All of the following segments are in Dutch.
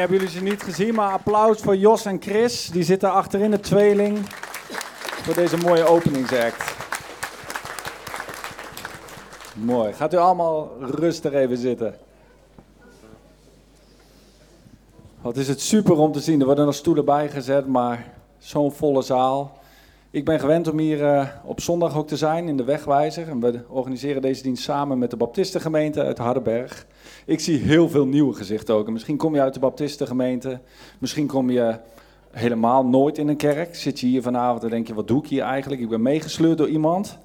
Hebben jullie ze niet gezien, maar applaus voor Jos en Chris. Die zitten achterin de tweeling voor deze mooie openingsact. Mooi. Gaat u allemaal rustig even zitten. Wat is het super om te zien. Er worden nog stoelen bijgezet, maar zo'n volle zaal. Ik ben gewend om hier uh, op zondag ook te zijn in de Wegwijzer. En we organiseren deze dienst samen met de Baptistengemeente uit Hardenberg. Ik zie heel veel nieuwe gezichten ook. En misschien kom je uit de Baptistengemeente. Misschien kom je helemaal nooit in een kerk. Zit je hier vanavond en denk je, wat doe ik hier eigenlijk? Ik ben meegesleurd door iemand.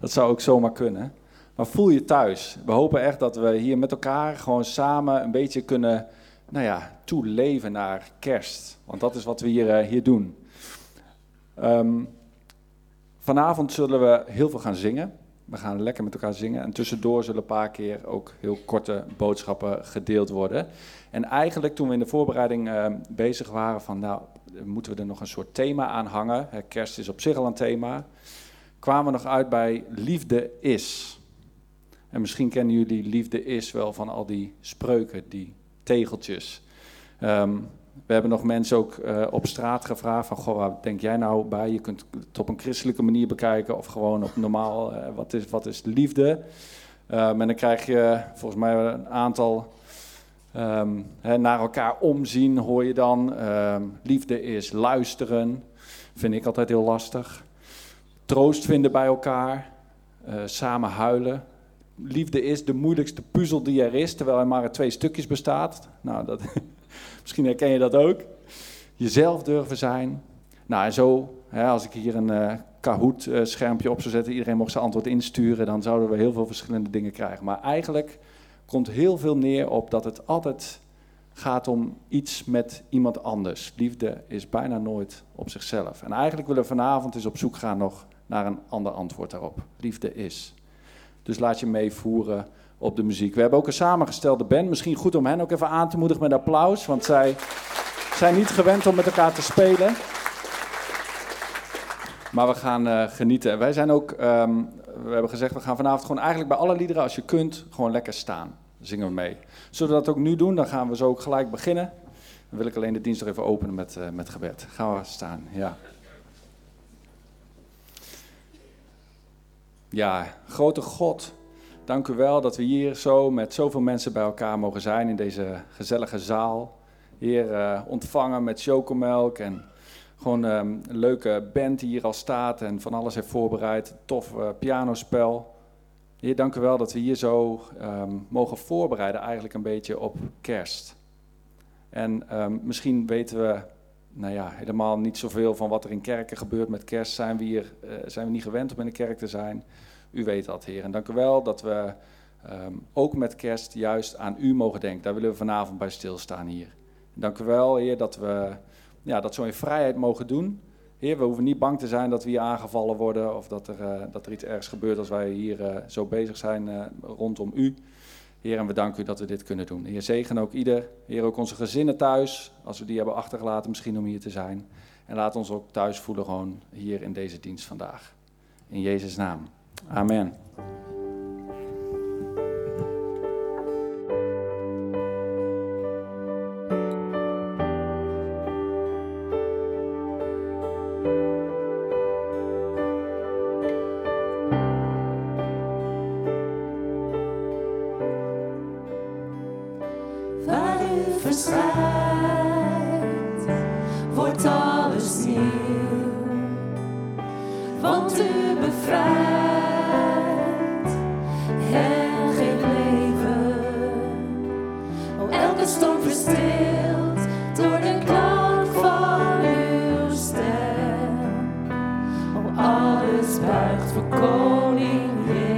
Dat zou ook zomaar kunnen. Maar voel je thuis. We hopen echt dat we hier met elkaar gewoon samen een beetje kunnen nou ja, toeleven naar kerst. Want dat is wat we hier, uh, hier doen. Um, vanavond zullen we heel veel gaan zingen. We gaan lekker met elkaar zingen. En tussendoor zullen een paar keer ook heel korte boodschappen gedeeld worden. En eigenlijk toen we in de voorbereiding uh, bezig waren van, nou, moeten we er nog een soort thema aan hangen. Kerst is op zich al een thema. Kwamen we nog uit bij liefde is. En misschien kennen jullie liefde is wel van al die spreuken, die tegeltjes. Um, we hebben nog mensen ook uh, op straat gevraagd van, goh, waar denk jij nou bij? Je kunt het op een christelijke manier bekijken of gewoon op normaal, uh, wat, is, wat is liefde? Um, en dan krijg je volgens mij een aantal um, hè, naar elkaar omzien, hoor je dan. Um, liefde is luisteren, vind ik altijd heel lastig. Troost vinden bij elkaar, uh, samen huilen. Liefde is de moeilijkste puzzel die er is, terwijl er maar uit twee stukjes bestaat. Nou, dat... Misschien herken je dat ook. Jezelf durven zijn. Nou, en zo, hè, als ik hier een uh, Kahoot-schermpje op zou zetten, iedereen mocht zijn antwoord insturen, dan zouden we heel veel verschillende dingen krijgen. Maar eigenlijk komt heel veel neer op dat het altijd gaat om iets met iemand anders. Liefde is bijna nooit op zichzelf. En eigenlijk willen we vanavond eens op zoek gaan nog naar een ander antwoord daarop. Liefde is. Dus laat je meevoeren op de muziek. We hebben ook een samengestelde band. Misschien goed om hen ook even aan te moedigen met applaus, want zij zijn niet gewend om met elkaar te spelen. Maar we gaan uh, genieten. Wij zijn ook, um, we hebben gezegd, we gaan vanavond gewoon eigenlijk bij alle liederen, als je kunt, gewoon lekker staan. Zingen we mee. Zullen we dat ook nu doen? Dan gaan we zo ook gelijk beginnen. Dan wil ik alleen de dienst nog even openen met, uh, met gebed. Gaan we staan, ja. Ja, grote God. Dank u wel dat we hier zo met zoveel mensen bij elkaar mogen zijn in deze gezellige zaal. Heer, uh, ontvangen met chocomelk en gewoon um, een leuke band die hier al staat en van alles heeft voorbereid. Tof uh, pianospel. Heer, dank u wel dat we hier zo um, mogen voorbereiden eigenlijk een beetje op kerst. En um, misschien weten we nou ja, helemaal niet zoveel van wat er in kerken gebeurt met kerst. Zijn we, hier, uh, zijn we niet gewend om in de kerk te zijn? U weet dat, Heer. En dank u wel dat we um, ook met kerst juist aan u mogen denken. Daar willen we vanavond bij stilstaan hier. Dank u wel, Heer, dat we ja, dat zo in vrijheid mogen doen. Heer, we hoeven niet bang te zijn dat we hier aangevallen worden of dat er, uh, dat er iets ergs gebeurt als wij hier uh, zo bezig zijn uh, rondom u. Heer, en we danken u dat we dit kunnen doen. Heer, zegen ook ieder. Heer, ook onze gezinnen thuis, als we die hebben achtergelaten misschien om hier te zijn. En laat ons ook thuis voelen gewoon hier in deze dienst vandaag. In Jezus' naam. Amen. gespuigd voor koning Jezus.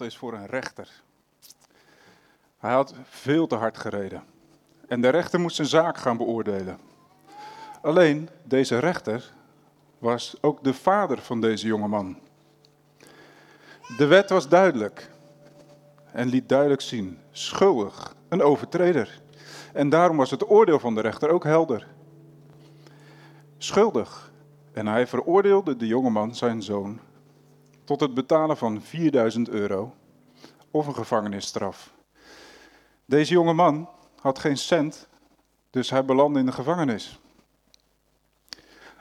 Eens voor een rechter. Hij had veel te hard gereden. En de rechter moest zijn zaak gaan beoordelen. Alleen deze rechter was ook de vader van deze jonge man. De wet was duidelijk en liet duidelijk zien: schuldig, een overtreder. En daarom was het oordeel van de rechter ook helder. Schuldig. En hij veroordeelde de jongeman, zijn zoon, tot het betalen van 4000 euro of een gevangenisstraf. Deze jonge man had geen cent, dus hij belandde in de gevangenis.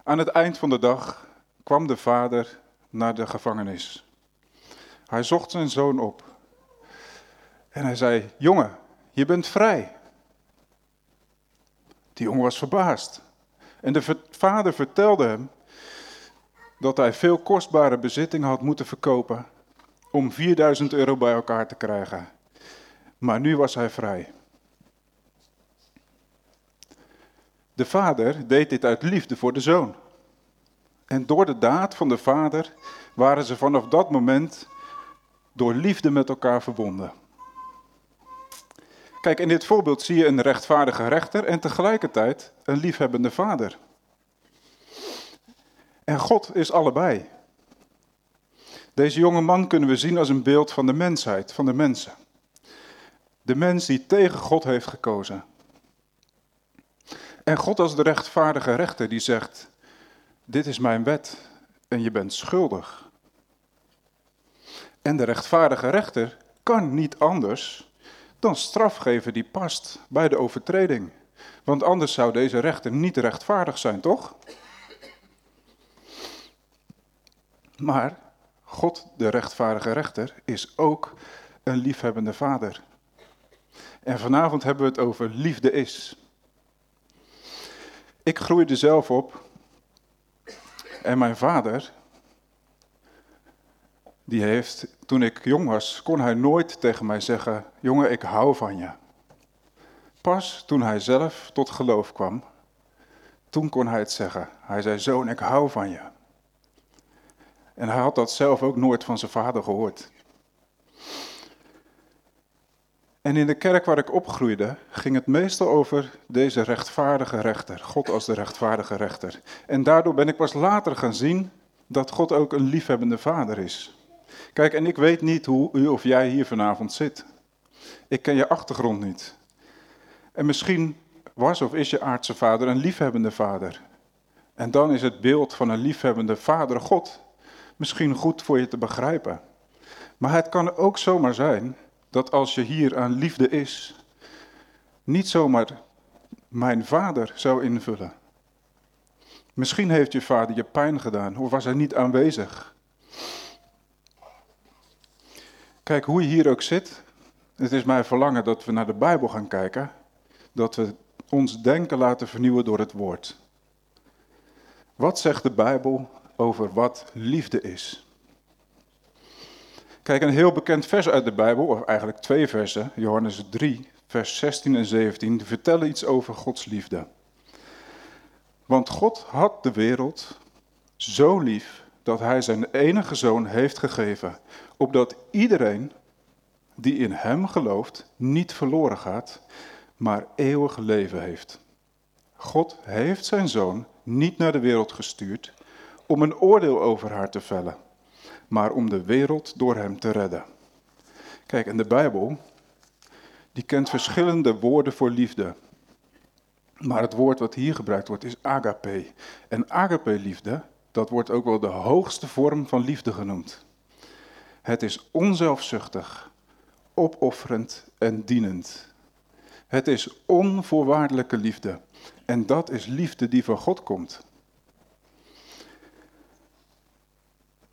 Aan het eind van de dag kwam de vader naar de gevangenis. Hij zocht zijn zoon op en hij zei: Jongen, je bent vrij. Die jongen was verbaasd. En de vader vertelde hem dat hij veel kostbare bezittingen had moeten verkopen om 4000 euro bij elkaar te krijgen. Maar nu was hij vrij. De vader deed dit uit liefde voor de zoon. En door de daad van de vader waren ze vanaf dat moment door liefde met elkaar verbonden. Kijk, in dit voorbeeld zie je een rechtvaardige rechter en tegelijkertijd een liefhebbende vader. En God is allebei. Deze jonge man kunnen we zien als een beeld van de mensheid, van de mensen. De mens die tegen God heeft gekozen. En God als de rechtvaardige rechter die zegt, dit is mijn wet en je bent schuldig. En de rechtvaardige rechter kan niet anders dan straf geven die past bij de overtreding. Want anders zou deze rechter niet rechtvaardig zijn, toch? Maar God, de rechtvaardige rechter, is ook een liefhebbende vader. En vanavond hebben we het over liefde is. Ik groeide zelf op en mijn vader, die heeft, toen ik jong was, kon hij nooit tegen mij zeggen, jongen, ik hou van je. Pas toen hij zelf tot geloof kwam, toen kon hij het zeggen. Hij zei, zoon, ik hou van je. En hij had dat zelf ook nooit van zijn vader gehoord. En in de kerk waar ik opgroeide, ging het meestal over deze rechtvaardige rechter, God als de rechtvaardige rechter. En daardoor ben ik pas later gaan zien dat God ook een liefhebbende vader is. Kijk, en ik weet niet hoe u of jij hier vanavond zit. Ik ken je achtergrond niet. En misschien was of is je aardse vader een liefhebbende vader. En dan is het beeld van een liefhebbende vader God misschien goed voor je te begrijpen. Maar het kan ook zomaar zijn dat als je hier aan liefde is, niet zomaar mijn vader zou invullen. Misschien heeft je vader je pijn gedaan of was hij niet aanwezig. Kijk, hoe je hier ook zit, het is mijn verlangen dat we naar de Bijbel gaan kijken, dat we ons denken laten vernieuwen door het woord. Wat zegt de Bijbel over wat liefde is. Kijk, een heel bekend vers uit de Bijbel, of eigenlijk twee versen, Johannes 3, vers 16 en 17, vertellen iets over Gods liefde. Want God had de wereld zo lief dat hij zijn enige zoon heeft gegeven, opdat iedereen die in hem gelooft, niet verloren gaat, maar eeuwig leven heeft. God heeft zijn zoon niet naar de wereld gestuurd om een oordeel over haar te vellen, maar om de wereld door hem te redden. Kijk, en de Bijbel, die kent verschillende woorden voor liefde. Maar het woord wat hier gebruikt wordt is agape. En agape-liefde, dat wordt ook wel de hoogste vorm van liefde genoemd. Het is onzelfzuchtig, opofferend en dienend. Het is onvoorwaardelijke liefde. En dat is liefde die van God komt.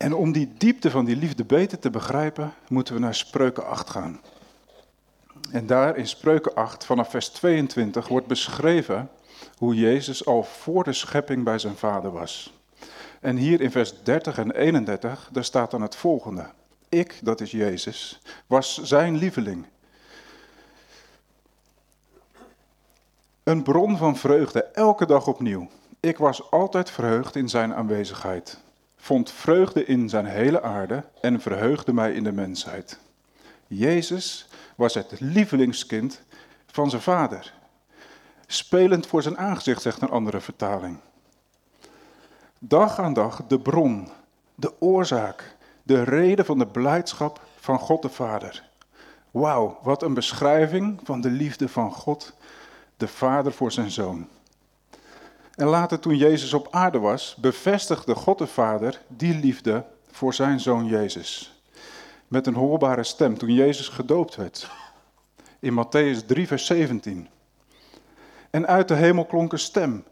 En om die diepte van die liefde beter te begrijpen, moeten we naar Spreuken 8 gaan. En daar in Spreuken 8, vanaf vers 22, wordt beschreven hoe Jezus al voor de schepping bij zijn vader was. En hier in vers 30 en 31, daar staat dan het volgende. Ik, dat is Jezus, was zijn lieveling. Een bron van vreugde, elke dag opnieuw. Ik was altijd verheugd in zijn aanwezigheid, vond vreugde in zijn hele aarde en verheugde mij in de mensheid. Jezus was het lievelingskind van zijn vader. Spelend voor zijn aangezicht, zegt een andere vertaling. Dag aan dag de bron, de oorzaak, de reden van de blijdschap van God de Vader. Wauw, wat een beschrijving van de liefde van God, de Vader voor zijn zoon. En later, toen Jezus op aarde was, bevestigde God de Vader die liefde voor zijn zoon Jezus. Met een hoorbare stem toen Jezus gedoopt werd. In Matthäus 3, vers 17. En uit de hemel klonk een stem.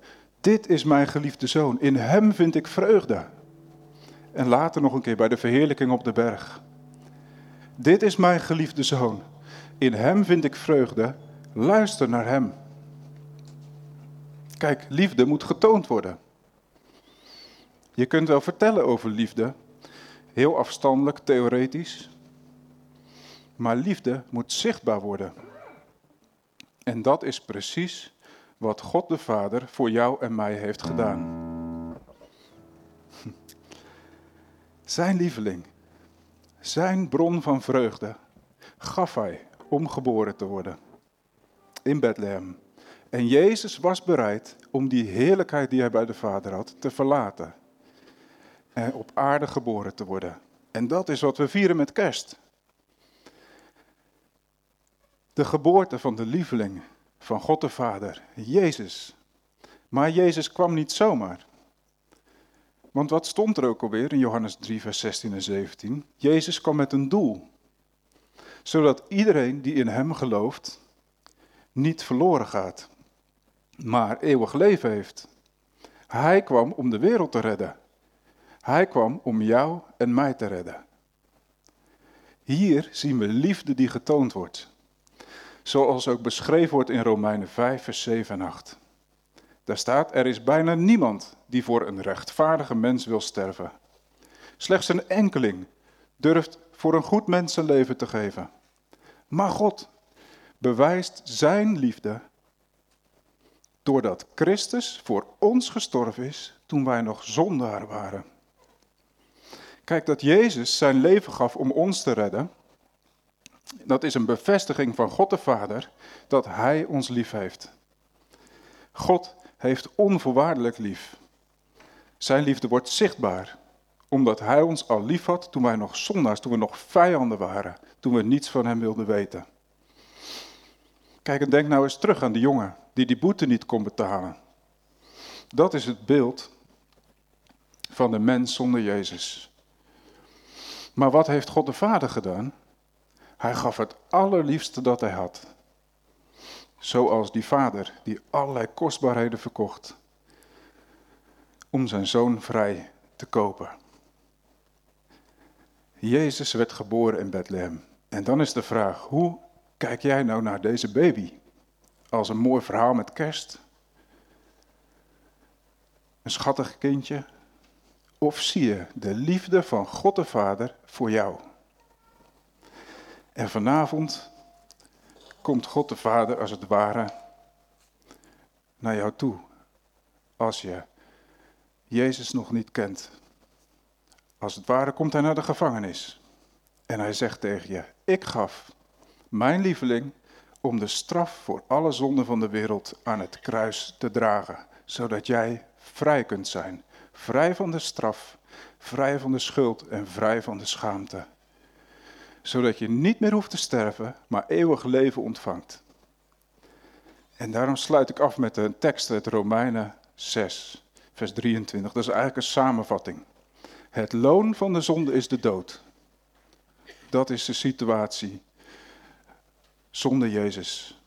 Dit is mijn geliefde zoon, in hem vind ik vreugde. En later nog een keer bij de verheerlijking op de berg. Dit is mijn geliefde zoon, in hem vind ik vreugde, luister naar hem. Kijk, liefde moet getoond worden. Je kunt wel vertellen over liefde, heel afstandelijk, theoretisch. Maar liefde moet zichtbaar worden. En dat is precies wat God de Vader voor jou en mij heeft gedaan. Zijn lieveling, zijn bron van vreugde, gaf hij om geboren te worden in Bethlehem. En Jezus was bereid om die heerlijkheid die hij bij de Vader had te verlaten. En op aarde geboren te worden. En dat is wat we vieren met kerst. De geboorte van de lieveling van God de Vader, Jezus. Maar Jezus kwam niet zomaar. Want wat stond er ook alweer in Johannes 3, vers 16 en 17? Jezus kwam met een doel. Zodat iedereen die in hem gelooft niet verloren gaat, maar eeuwig leven heeft. Hij kwam om de wereld te redden. Hij kwam om jou en mij te redden. Hier zien we liefde die getoond wordt. Zoals ook beschreven wordt in Romeinen 5, vers 7 en 8. Daar staat, er is bijna niemand die voor een rechtvaardige mens wil sterven. Slechts een enkeling durft voor een goed mens zijn leven te geven. Maar God bewijst zijn liefde doordat Christus voor ons gestorven is toen wij nog zondaar waren. Kijk, dat Jezus zijn leven gaf om ons te redden, dat is een bevestiging van God de Vader dat Hij ons lief heeft. God heeft onvoorwaardelijk lief. Zijn liefde wordt zichtbaar, omdat Hij ons al lief had toen wij nog zondaars, toen we nog vijanden waren, toen we niets van Hem wilden weten. Kijk en denk nou eens terug aan de jongen die die boete niet kon betalen. Dat is het beeld van de mens zonder Jezus. Maar wat heeft God de Vader gedaan? Hij gaf het allerliefste dat hij had. Zoals die vader die allerlei kostbaarheden verkocht om zijn zoon vrij te kopen. Jezus werd geboren in Bethlehem. En dan is de vraag, hoe kijk jij nou naar deze baby? Als een mooi verhaal met kerst? Een schattig kindje? Of zie je de liefde van God de Vader voor jou? En vanavond komt God de Vader als het ware naar jou toe. Als je Jezus nog niet kent. Als het ware komt hij naar de gevangenis. En hij zegt tegen je, ik gaf mijn lieveling, om de straf voor alle zonden van de wereld aan het kruis te dragen, zodat jij vrij kunt zijn. Vrij van de straf, vrij van de schuld en vrij van de schaamte. Zodat je niet meer hoeft te sterven, maar eeuwig leven ontvangt. En daarom sluit ik af met een tekst uit Romeinen 6, vers 23. Dat is eigenlijk een samenvatting. Het loon van de zonde is de dood. Dat is de situatie zonder Jezus.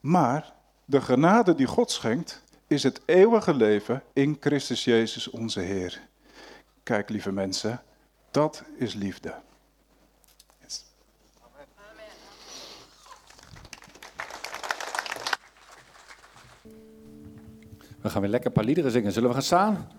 Maar de genade die God schenkt, is het eeuwige leven in Christus Jezus onze Heer. Kijk, lieve mensen, dat is liefde. We gaan weer lekker een paar liederen zingen. Zullen we gaan staan?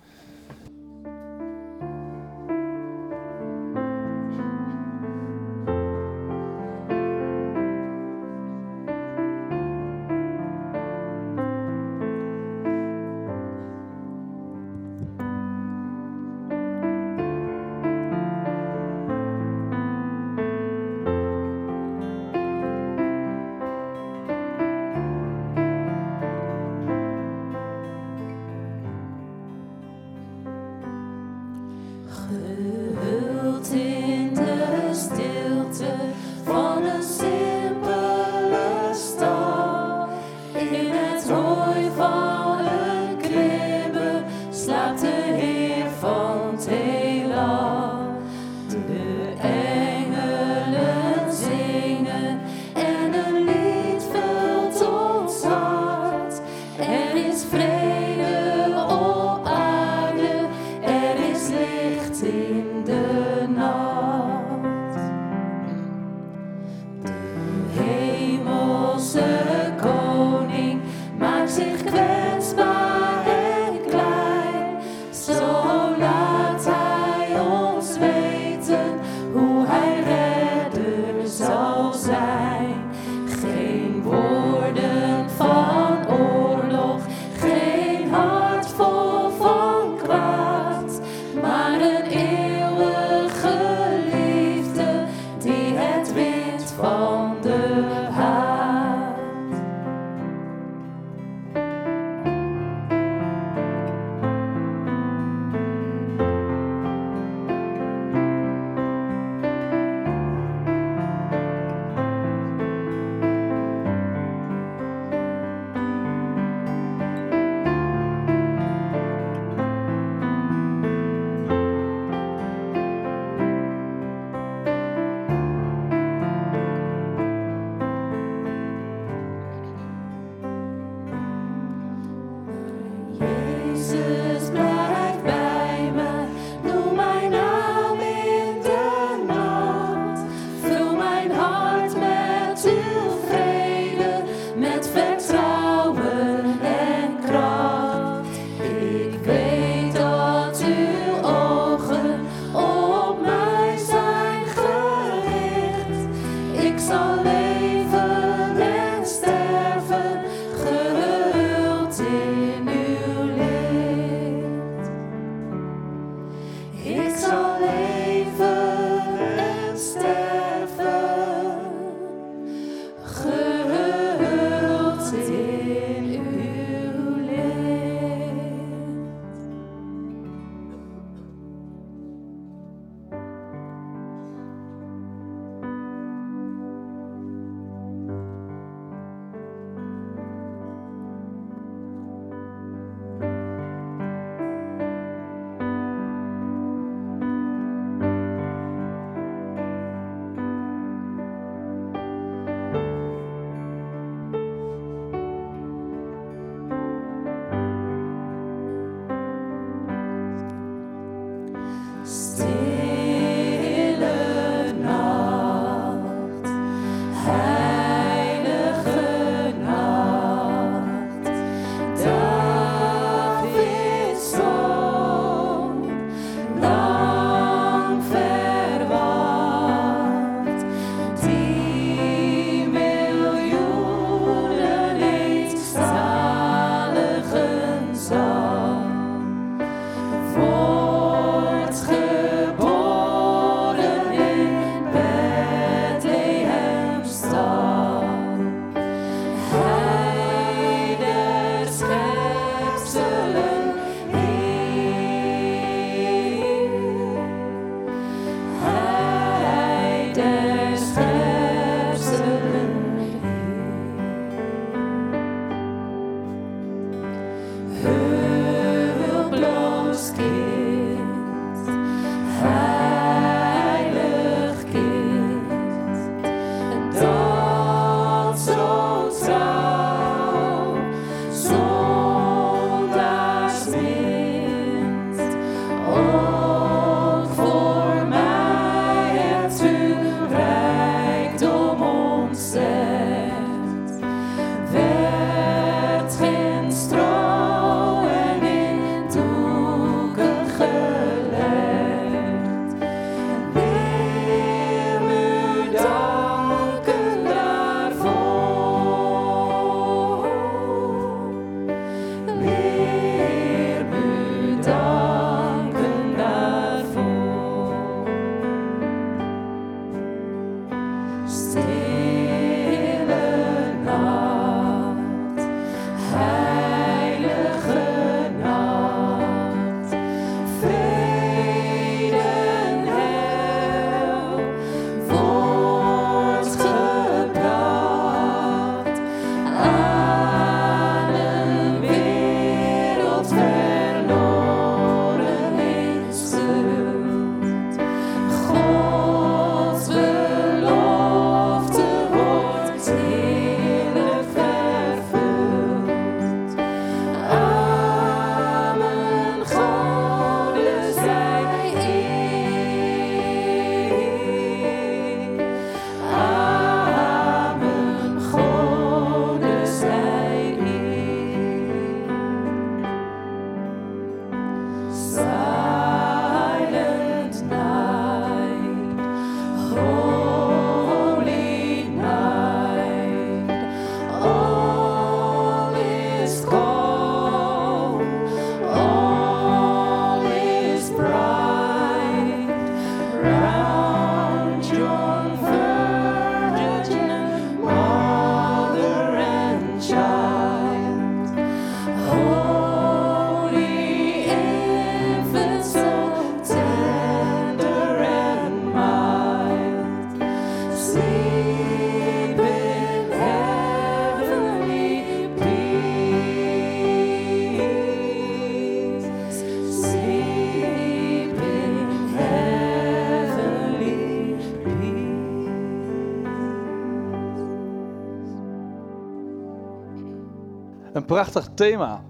Prachtig thema.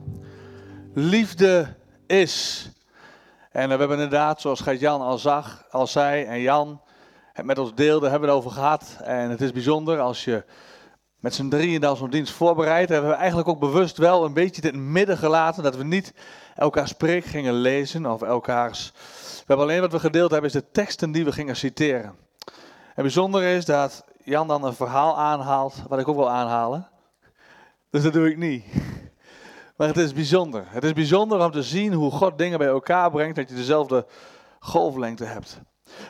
Liefde is. En we hebben inderdaad, zoals Gert-Jan al zag, al zei en Jan het met ons deelde, hebben we het over gehad. En het is bijzonder als je met z'n drieën dan zo'n dienst voorbereidt. Hebben we eigenlijk ook bewust wel een beetje het midden gelaten. Dat we niet elkaars preek gingen lezen of elkaars... We hebben alleen wat we gedeeld hebben is de teksten die we gingen citeren. En bijzonder is dat Jan dan een verhaal aanhaalt, wat ik ook wil aanhalen. Dus dat doe ik niet. Maar het is bijzonder. Het is bijzonder om te zien hoe God dingen bij elkaar brengt, dat je dezelfde golflengte hebt.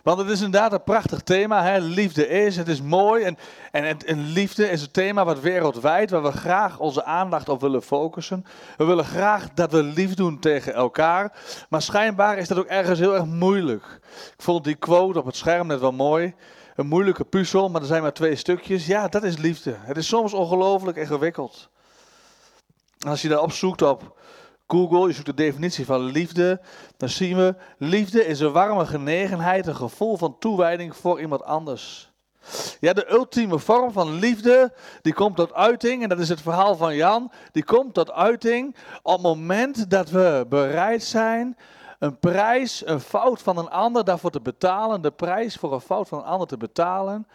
Want het is inderdaad een prachtig thema. Liefde is, het is mooi. En, en, en liefde is een thema wat wereldwijd, waar we graag onze aandacht op willen focussen. We willen graag dat we lief doen tegen elkaar. Maar schijnbaar is dat ook ergens heel erg moeilijk. Ik vond die quote op het scherm net wel mooi. Een moeilijke puzzel, maar er zijn maar twee stukjes. Ja, dat is liefde. Het is soms ongelooflijk ingewikkeld. Als je daar opzoekt op Google, je zoekt de definitie van liefde, dan zien we, liefde is een warme genegenheid, een gevoel van toewijding voor iemand anders. Ja, de ultieme vorm van liefde, die komt tot uiting, en dat is het verhaal van Jan, die komt tot uiting op het moment dat we bereid zijn een prijs, een fout van een ander daarvoor te betalen, de prijs voor een fout van een ander te betalen,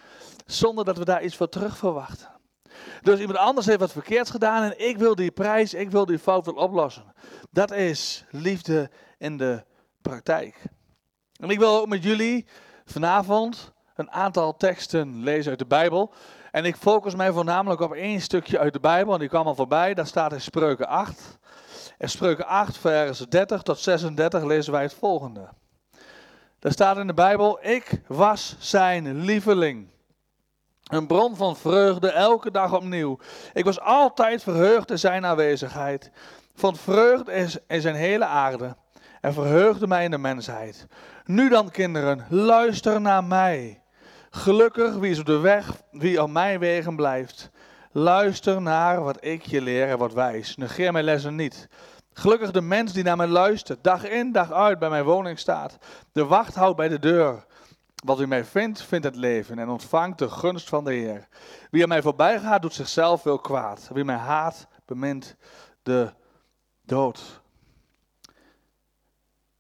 zonder dat we daar iets voor terug verwachten. Dus iemand anders heeft wat verkeerds gedaan en ik wil die prijs, ik wil die fout wel oplossen. Dat is liefde in de praktijk. En ik wil ook met jullie vanavond een aantal teksten lezen uit de Bijbel. En ik focus mij voornamelijk op één stukje uit de Bijbel. En die kwam al voorbij. Daar staat in Spreuken 8. In Spreuken 8, vers 30 tot 36 lezen wij het volgende. Daar staat in de Bijbel: Ik was zijn lieveling. Een bron van vreugde elke dag opnieuw. Ik was altijd verheugd in zijn aanwezigheid. Vond vreugde in zijn hele aarde. En verheugde mij in de mensheid. Nu dan, kinderen, luister naar mij. Gelukkig wie is op de weg, wie op mijn wegen blijft. Luister naar wat ik je leer en wat wijs. Negeer mijn lessen niet. Gelukkig de mens die naar mij luistert, dag in, dag uit bij mijn woning staat. De wacht houdt bij de deur. Wat u mij vindt, vindt het leven en ontvangt de gunst van de Heer. Wie aan mij voorbij gaat, doet zichzelf veel kwaad. Wie mij haat, bemint de dood.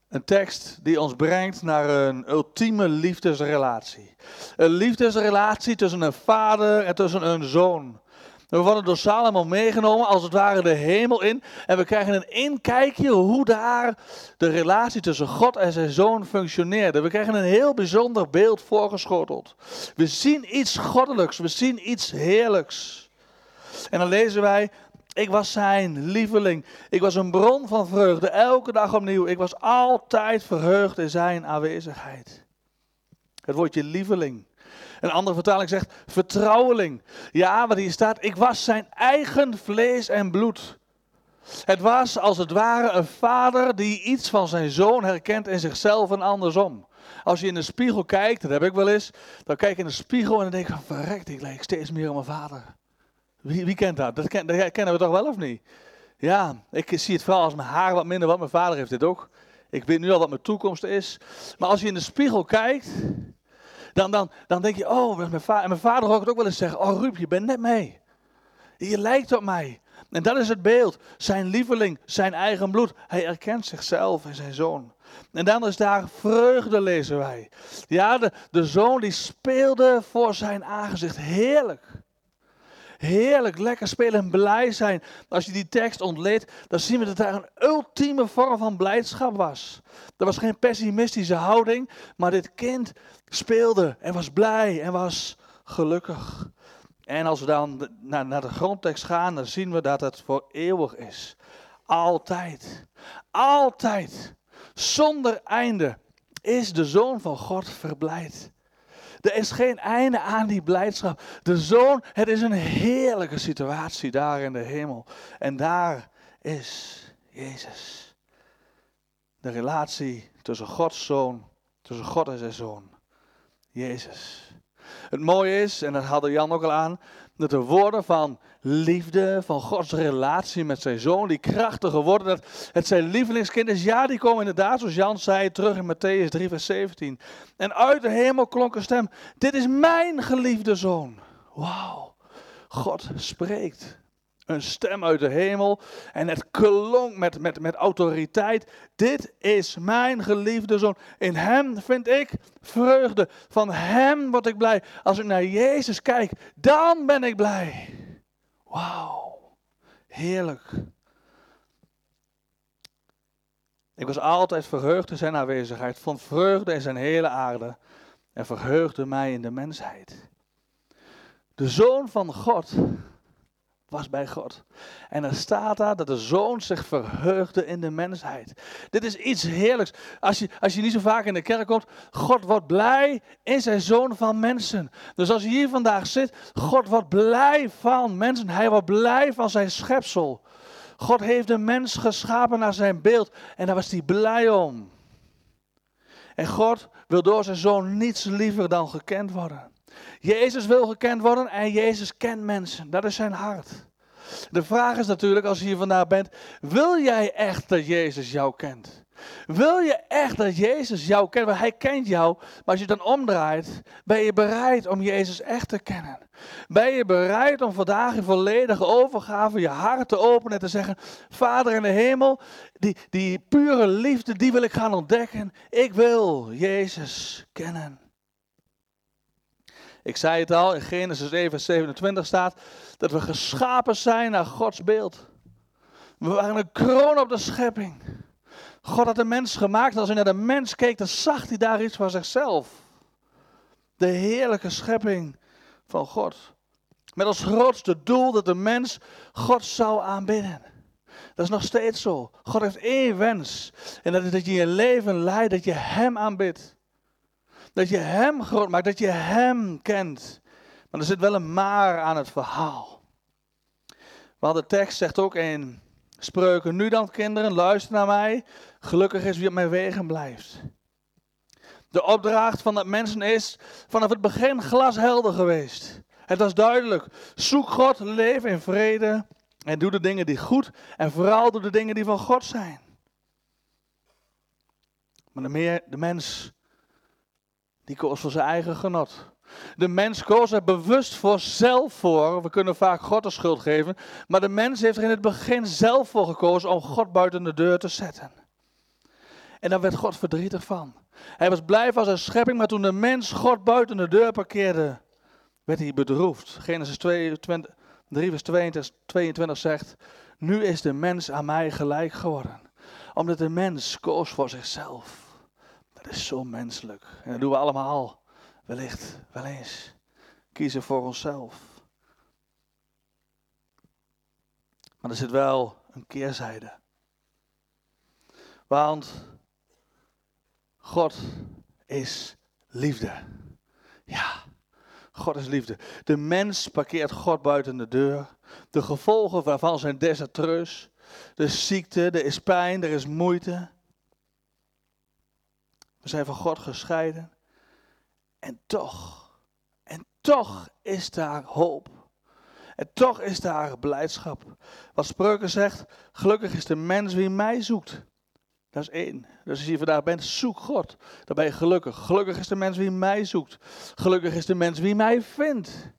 Een tekst die ons brengt naar een ultieme liefdesrelatie. Een liefdesrelatie tussen een vader en tussen een zoon. We worden door Salomo meegenomen, als het ware de hemel in. En we krijgen een inkijkje hoe daar de relatie tussen God en zijn zoon functioneerde. We krijgen een heel bijzonder beeld voorgeschoteld. We zien iets goddelijks, we zien iets heerlijks. En dan lezen wij, ik was zijn lieveling. Ik was een bron van vreugde, elke dag opnieuw. Ik was altijd verheugd in zijn aanwezigheid. Het woordje lieveling. Een andere vertaling zegt vertrouweling. Ja, wat hier staat, ik was zijn eigen vlees en bloed. Het was als het ware een vader die iets van zijn zoon herkent in zichzelf en andersom. Als je in de spiegel kijkt, dat heb ik wel eens, dan kijk ik in de spiegel en dan denk ik van verrekt, ik lijk steeds meer op mijn vader. Wie, wie kent dat? Dat, kennen we toch wel of niet? Ja, ik zie het vooral als mijn haar wat minder, wat mijn vader heeft dit ook. Ik weet nu al wat mijn toekomst is. Maar als je in de spiegel kijkt, dan, dan, dan denk je, oh, mijn vader. En mijn vader hoort het ook wel eens zeggen, oh Ruud, je bent net mee. Je lijkt op mij. En dat is het beeld. Zijn lieveling, zijn eigen bloed. Hij erkent zichzelf en zijn zoon. En dan is daar vreugde, lezen wij. Ja, de, de zoon die speelde voor zijn aangezicht. Heerlijk. Heerlijk, lekker spelen en blij zijn. Als je die tekst ontleedt, dan zien we dat daar een ultieme vorm van blijdschap was. Er was geen pessimistische houding, maar dit kind speelde en was blij en was gelukkig. En als we dan naar, naar de grondtekst gaan, dan zien we dat het voor eeuwig is. Altijd. Altijd. Zonder einde is de Zoon van God verblijd. Er is geen einde aan die blijdschap. De zoon, het is een heerlijke situatie daar in de hemel. En daar is Jezus. De relatie tussen Gods zoon, tussen God en zijn zoon. Jezus. Het mooie is, en dat hadden Jan ook al aan, dat de woorden van liefde, van Gods relatie met zijn zoon, die krachtig geworden, dat het zijn lievelingskind is. Ja, die komen inderdaad, zoals Jan zei, terug in Matthäus 3, vers 17. En uit de hemel klonk een stem, dit is mijn geliefde zoon. Wauw, God spreekt. Een stem uit de hemel en het klonk met, met, met autoriteit. Dit is mijn geliefde zoon. In hem vind ik vreugde. Van hem word ik blij. Als ik naar Jezus kijk, dan ben ik blij. Wauw, heerlijk. Ik was altijd verheugd in zijn aanwezigheid, vond vreugde in zijn hele aarde en verheugde mij in de mensheid. De Zoon van God was bij God. En er staat daar dat de zoon zich verheugde in de mensheid. Dit is iets heerlijks. Als je, als je niet zo vaak in de kerk komt, God wordt blij in zijn zoon van mensen. Dus als je hier vandaag zit, God wordt blij van mensen. Hij wordt blij van zijn schepsel. God heeft de mens geschapen naar zijn beeld en daar was hij blij om. En God wil door zijn zoon niets liever dan gekend worden. Jezus wil gekend worden en Jezus kent mensen. Dat is zijn hart. De vraag is natuurlijk, als je hier vandaag bent, wil jij echt dat Jezus jou kent? Wil je echt dat Jezus jou kent? Want hij kent jou, maar als je dan omdraait, ben je bereid om Jezus echt te kennen? Ben je bereid om vandaag in volledige overgave je hart te openen en te zeggen, Vader in de hemel, die, die pure liefde, die wil ik gaan ontdekken. Ik wil Jezus kennen. Ik zei het al, in Genesis 1 vers 27 staat dat we geschapen zijn naar Gods beeld. We waren een kroon op de schepping. God had de mens gemaakt. Als hij naar de mens keek, dan zag hij daar iets van zichzelf. De heerlijke schepping van God. Met als grootste doel dat de mens God zou aanbidden. Dat is nog steeds zo. God heeft één wens. En dat is dat je je leven leidt, dat je Hem aanbidt. Dat je Hem groot maakt, dat je Hem kent. Maar er zit wel een maar aan het verhaal. Want de tekst zegt ook in Spreuken, nu dan kinderen, luister naar mij. Gelukkig is wie op mijn wegen blijft. De opdracht van dat mensen is vanaf het begin glashelder geweest. Het was duidelijk. Zoek God, leef in vrede en doe de dingen die goed en vooral doe de dingen die van God zijn. Maar de, meer, de mens die koos voor zijn eigen genot. De mens koos er bewust voor zelf voor. We kunnen vaak God de schuld geven. Maar de mens heeft er in het begin zelf voor gekozen om God buiten de deur te zetten. En daar werd God verdrietig van. Hij was blij van zijn schepping, maar toen de mens God buiten de deur parkeerde, werd hij bedroefd. Genesis 22, 3 vers 22, 22 zegt, nu is de mens aan mij gelijk geworden. Omdat de mens koos voor zichzelf. Dat is zo menselijk. En dat doen we allemaal wellicht wel eens. Kiezen voor onszelf. Maar er zit wel een keerzijde. Want God is liefde. Ja, God is liefde. De mens parkeert God buiten de deur. De gevolgen waarvan zijn desastreus. De ziekte, er is pijn, er is moeite. Zijn van God gescheiden. En toch, en toch is daar hoop. En toch is daar blijdschap. Wat Spreuken zegt, gelukkig is de mens wie mij zoekt. Dat is één. Dus als je vandaag bent, zoek God. Dan ben je gelukkig. Gelukkig is de mens wie mij zoekt. Gelukkig is de mens wie mij vindt.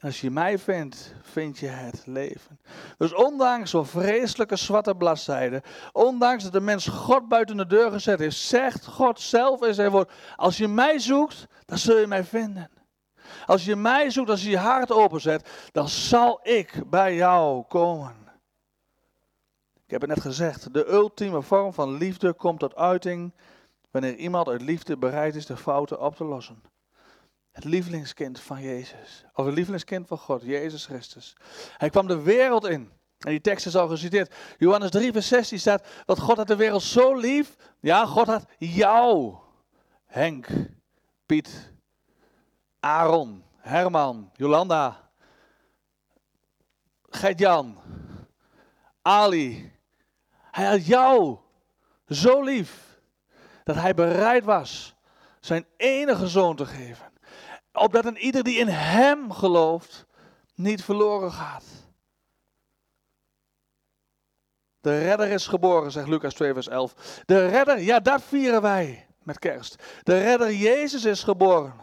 En als je mij vindt, vind je het leven. Dus ondanks zo'n vreselijke zwarte bladzijde, ondanks dat de mens God buiten de deur gezet heeft, zegt God zelf in zijn woord, als je mij zoekt, dan zul je mij vinden. Als je mij zoekt, als je je hart openzet, dan zal ik bij jou komen. Ik heb het net gezegd, de ultieme vorm van liefde komt tot uiting wanneer iemand uit liefde bereid is de fouten op te lossen. Het lievelingskind van Jezus, of het lievelingskind van God, Jezus Christus. Hij kwam de wereld in. En die tekst is al geciteerd. Johannes 3, vers 16 staat, dat God had de wereld zo lief. Ja, God had jou, Henk, Piet, Aaron, Herman, Jolanda, Gert-Jan, Ali. Hij had jou zo lief dat hij bereid was zijn enige zoon te geven. Opdat een ieder die in hem gelooft niet verloren gaat. De redder is geboren, zegt Lucas 2 vers 11. De redder, ja dat vieren wij met kerst. De redder Jezus is geboren.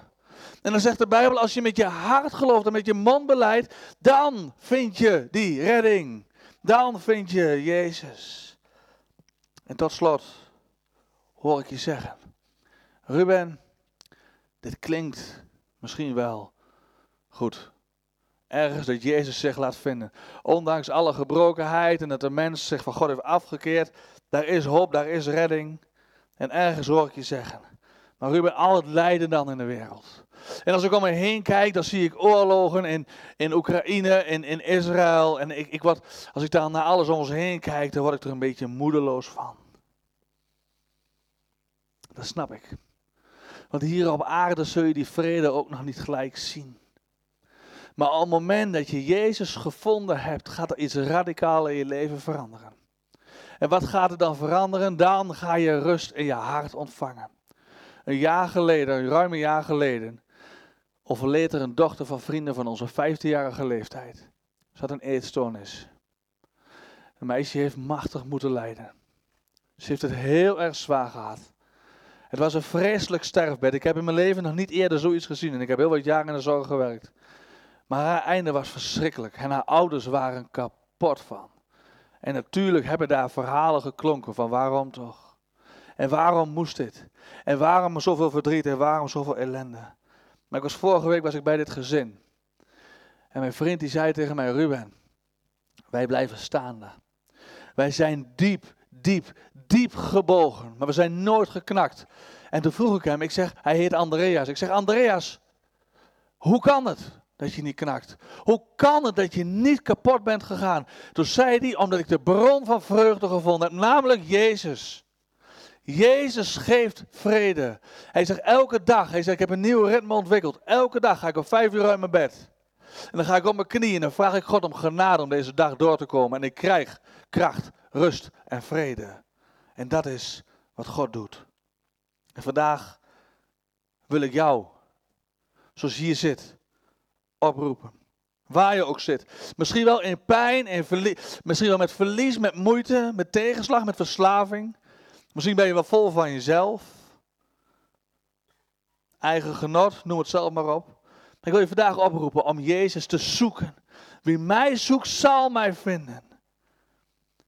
En dan zegt de Bijbel, als je met je hart gelooft en met je mond beleidt, dan vind je die redding. Dan vind je Jezus. En tot slot hoor ik je zeggen, Ruben, dit klinkt misschien wel goed. Ergens dat Jezus zich laat vinden. Ondanks alle gebrokenheid en dat de mens zich van God heeft afgekeerd, daar is hoop, daar is redding. En ergens hoor ik je zeggen, maar Ruben, al het lijden dan in de wereld. En als ik om me heen kijk, dan zie ik oorlogen in, in Oekraïne, in, in Israël. En ik, ik als ik dan naar alles om ons heen kijk, dan word ik er een beetje moedeloos van. Dat snap ik. Want hier op aarde zul je die vrede ook nog niet gelijk zien. Maar op het moment dat je Jezus gevonden hebt, gaat er iets radicaal in je leven veranderen. En wat gaat er dan veranderen? Dan ga je rust in je hart ontvangen. Een jaar geleden, ruim een jaar geleden, overleed er een dochter van vrienden van onze 15-jarige leeftijd. Ze had een eetstoornis. Een meisje heeft machtig moeten lijden. Ze heeft het heel erg zwaar gehad. Het was een vreselijk sterfbed. Ik heb in mijn leven nog niet eerder zoiets gezien. En ik heb heel wat jaren in de zorg gewerkt. Maar haar einde was verschrikkelijk. En haar ouders waren kapot van. En natuurlijk hebben daar verhalen geklonken van waarom toch? En waarom moest dit? En waarom zoveel verdriet en waarom zoveel ellende? Maar ik was vorige week was ik bij dit gezin. En mijn vriend die zei tegen mij, Ruben, wij blijven staan daar. Wij zijn diep, diep, diep gebogen, maar we zijn nooit geknakt. En toen vroeg ik hem, ik zeg, hij heet Andreas. Ik zeg, Andreas, hoe kan het dat je niet knakt? Hoe kan het dat je niet kapot bent gegaan? Toen zei hij, omdat ik de bron van vreugde gevonden heb, namelijk Jezus. Jezus geeft vrede. Hij zegt elke dag, hij zegt ik heb een nieuw ritme ontwikkeld. Elke dag ga ik om vijf uur uit mijn bed. En dan ga ik op mijn knieën en dan vraag ik God om genade om deze dag door te komen. En ik krijg kracht, rust en vrede. En dat is wat God doet. En vandaag wil ik jou, zoals je hier zit, oproepen. Waar je ook zit. Misschien wel in pijn, in verlies, misschien wel met verlies, met moeite, met tegenslag, met verslaving. Misschien ben je wel vol van jezelf. Eigen genot, noem het zelf maar op. ik wil je vandaag oproepen om Jezus te zoeken. Wie mij zoekt, zal mij vinden.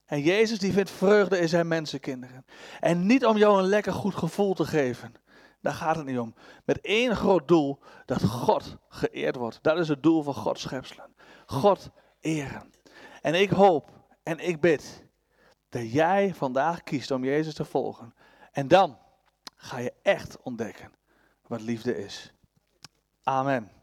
En Jezus die vindt vreugde in zijn mensenkinderen. En niet om jou een lekker goed gevoel te geven. Daar gaat het niet om. Met één groot doel, dat God geëerd wordt. Dat is het doel van Gods schepselen. God eren. En ik hoop en ik bid dat jij vandaag kiest om Jezus te volgen. En dan ga je echt ontdekken wat liefde is. Amen.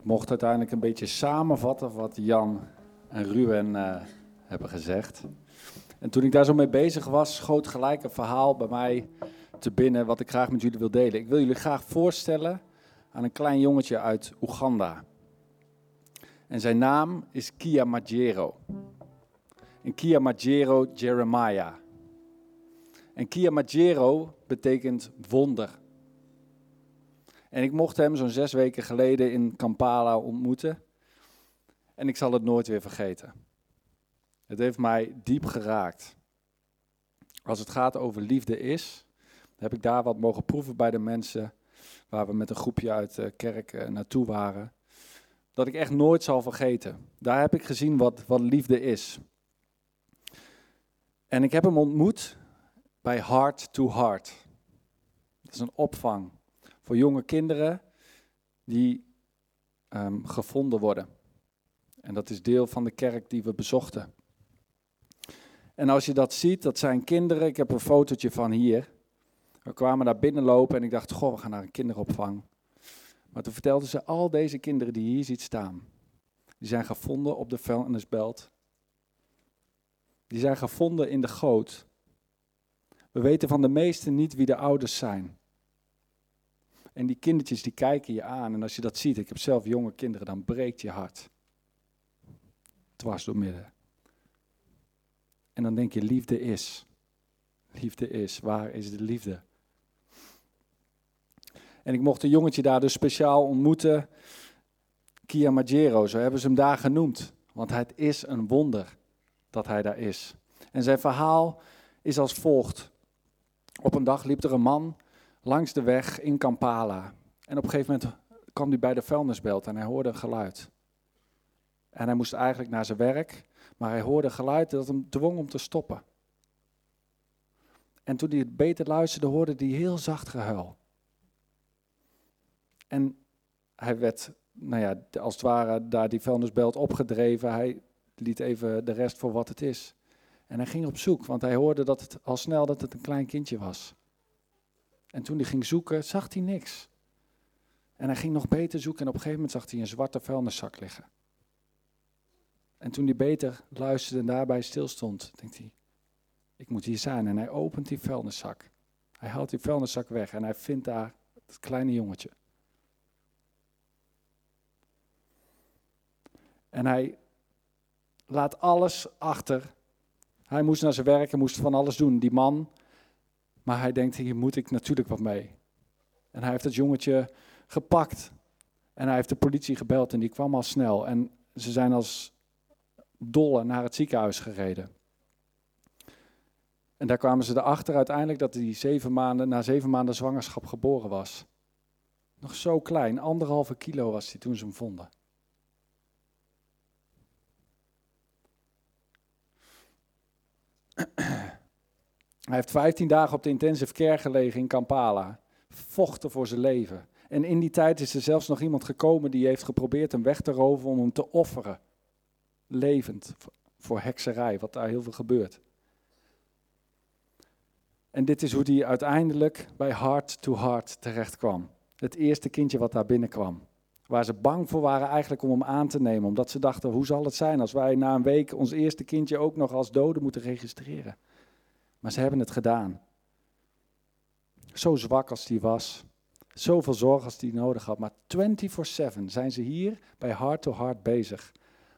Ik mocht uiteindelijk een beetje samenvatten wat Jan en Ruben uh, hebben gezegd. En toen ik daar zo mee bezig was, schoot gelijk een verhaal bij mij te binnen wat ik graag met jullie wil delen. Ik wil jullie graag voorstellen aan een klein jongetje uit Oeganda. En zijn naam is Kia Majero. En Kia Majero Jeremiah. En Kia Majero betekent wonder. En ik mocht hem zo'n zes weken geleden in Kampala ontmoeten. En ik zal het nooit weer vergeten. Het heeft mij diep geraakt. Als het gaat over liefde is, heb ik daar wat mogen proeven bij de mensen waar we met een groepje uit de kerk eh, naartoe waren. Dat ik echt nooit zal vergeten. Daar heb ik gezien wat, wat liefde is. En ik heb hem ontmoet bij Heart to Heart. Dat is een opvang voor jonge kinderen die ehm, gevonden worden. En dat is deel van de kerk die we bezochten. En als je dat ziet, dat zijn kinderen. Ik heb een fotootje van hier. We kwamen daar binnenlopen en ik dacht, goh, we gaan naar een kinderopvang. Maar toen vertelden ze, al deze kinderen die je hier ziet staan, die zijn gevonden op de vuilnisbelt. Die zijn gevonden in de goot. We weten van de meesten niet wie de ouders zijn. En die kindertjes die kijken je aan en als je dat ziet, ik heb zelf jonge kinderen, dan breekt je hart. Dwars door midden. En dan denk je, liefde is. Liefde is. Waar is de liefde? En ik mocht een jongetje daar dus speciaal ontmoeten. Kia Magero, zo hebben ze hem daar genoemd. Want het is een wonder dat hij daar is. En zijn verhaal is als volgt. Op een dag liep er een man langs de weg in Kampala. En op een gegeven moment kwam hij bij de vuilnisbelt en hij hoorde een geluid. En hij moest eigenlijk naar zijn werk, maar hij hoorde een geluid dat hem dwong om te stoppen. En toen hij het beter luisterde, hoorde hij heel zacht gehuil. En hij werd, nou ja, als het ware, daar die vuilnisbelt opgedreven. Hij liet even de rest voor wat het is. En hij ging op zoek, want hij hoorde dat het al snel dat het een klein kindje was. En toen hij ging zoeken, zag hij niks. En hij ging nog beter zoeken en op een gegeven moment zag hij een zwarte vuilniszak liggen. En toen hij beter luisterde en daarbij stilstond, denkt hij, ik moet hier zijn. En hij opent die vuilniszak. Hij haalt die vuilniszak weg en hij vindt daar het kleine jongetje. En hij laat alles achter. Hij moest naar zijn werk, hij moest van alles doen, die man. Maar hij denkt, hier moet ik natuurlijk wat mee. En hij heeft het jongetje gepakt. En hij heeft de politie gebeld en die kwam al snel. En ze zijn als dolle naar het ziekenhuis gereden. En daar kwamen ze erachter uiteindelijk dat hij zeven maanden, na zeven maanden zwangerschap geboren was. Nog zo klein, anderhalve kilo was hij toen ze hem vonden. Hij heeft 15 dagen op de intensive care gelegen in Kampala. Vochten voor zijn leven. En in die tijd is er zelfs nog iemand gekomen die heeft geprobeerd hem weg te roven om hem te offeren. Levend. Voor hekserij, wat daar heel veel gebeurt. En dit is hoe hij uiteindelijk bij Heart to Heart terecht kwam. Het eerste kindje wat daar binnenkwam. Waar ze bang voor waren eigenlijk om hem aan te nemen. Omdat ze dachten, hoe zal het zijn als wij na een week ons eerste kindje ook nog als dode moeten registreren. Maar ze hebben het gedaan. Zo zwak als die was. Zoveel zorg als die nodig had. Maar 24-7 zijn ze hier bij Heart to Heart bezig.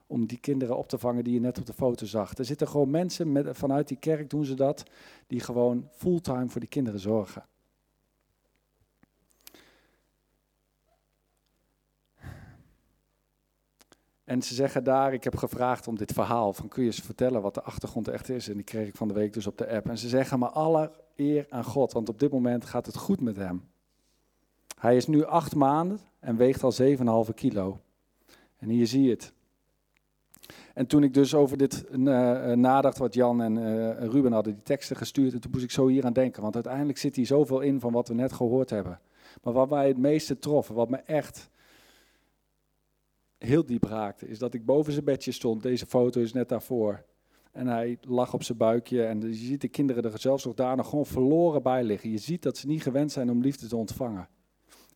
Om die kinderen op te vangen die je net op de foto zag. Er zitten gewoon mensen met, vanuit die kerk doen ze dat. Die gewoon fulltime voor die kinderen zorgen. En ze zeggen daar, ik heb gevraagd om dit verhaal, van kun je eens vertellen wat de achtergrond echt is? En die kreeg ik van de week dus op de app. En ze zeggen, maar alle eer aan God, want op dit moment gaat het goed met hem. Hij is nu acht maanden en weegt al 7,5 kilo. En hier zie je het. En toen ik dus over dit uh, nadacht, wat Jan en uh, Ruben hadden die teksten gestuurd, en toen moest ik zo hier aan denken. Want uiteindelijk zit hier zoveel in van wat we net gehoord hebben. Maar wat mij het meeste trof, wat me echt heel diep raakte, is dat ik boven zijn bedje stond. Deze foto is net daarvoor. En hij lag op zijn buikje en je ziet de kinderen er zelfs nog daar nog gewoon verloren bij liggen. Je ziet dat ze niet gewend zijn om liefde te ontvangen.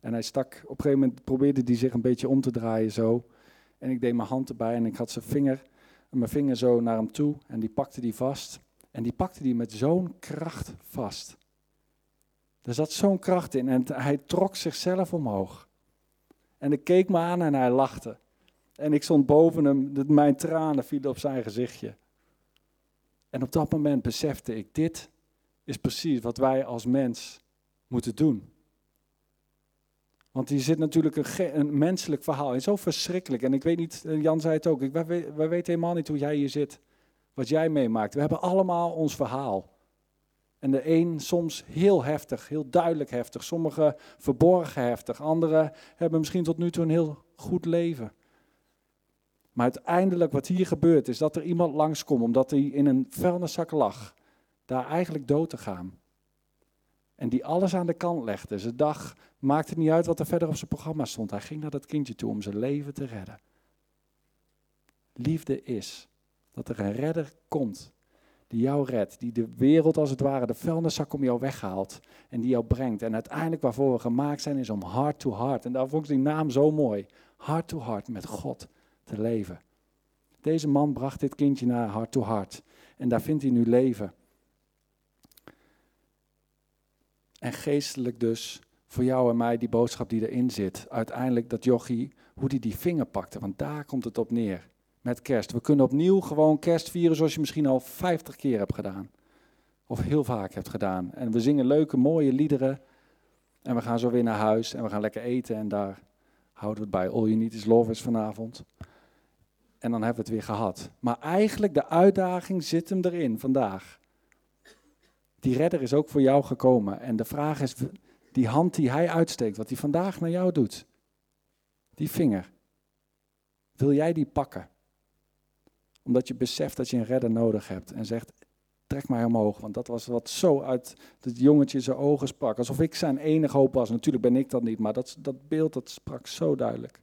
En hij stak, op een gegeven moment probeerde hij zich een beetje om te draaien zo. En ik deed mijn hand erbij en ik had zijn vinger, mijn vinger zo naar hem toe en die pakte die vast. En die pakte die met zo'n kracht vast. Er zat zo'n kracht in en hij trok zichzelf omhoog. En ik keek me aan en hij lachte. En ik stond boven hem, mijn tranen vielen op zijn gezichtje. En op dat moment besefte ik, dit is precies wat wij als mens moeten doen. Want hier zit natuurlijk een, menselijk verhaal in, zo verschrikkelijk. En ik weet niet, Jan zei het ook, ik, wij, weten helemaal niet hoe jij hier zit, wat jij meemaakt. We hebben allemaal ons verhaal. En de een soms heel heftig, heel duidelijk heftig, sommige verborgen heftig, anderen hebben misschien tot nu toe een heel goed leven. Maar uiteindelijk wat hier gebeurt is dat er iemand langskomt omdat hij in een vuilniszak lag. Daar eigenlijk dood te gaan. En die alles aan de kant legde. Zijn dag maakte niet uit wat er verder op zijn programma stond. Hij ging naar dat kindje toe om zijn leven te redden. Liefde is dat er een redder komt die jou redt, die de wereld als het ware, de vuilniszak om jou weghaalt en die jou brengt. En uiteindelijk waarvoor we gemaakt zijn is om heart to heart. En daar vond ik die naam zo mooi. Heart to heart met God te leven. Deze man bracht dit kindje naar heart to heart. En daar vindt hij nu leven. En geestelijk dus, voor jou en mij, die boodschap die erin zit. Uiteindelijk dat jochie, hoe die die vinger pakte, want daar komt het op neer. Met kerst. We kunnen opnieuw gewoon kerst vieren zoals je misschien al 50 keer hebt gedaan. Of heel vaak hebt gedaan. En we zingen leuke, mooie liederen. En we gaan zo weer naar huis en we gaan lekker eten. En daar houden we het bij. All you need is love is vanavond. En dan hebben we het weer gehad. Maar eigenlijk de uitdaging zit hem erin vandaag. Die redder is ook voor jou gekomen. En de vraag is, die hand die hij uitsteekt, wat hij vandaag naar jou doet. Die vinger. Wil jij die pakken? Omdat je beseft dat je een redder nodig hebt. En zegt, trek mij omhoog. Want dat was wat zo uit het jongetje zijn ogen sprak. Alsof ik zijn enige hoop was. Natuurlijk ben ik dat niet, maar dat, dat beeld dat sprak zo duidelijk.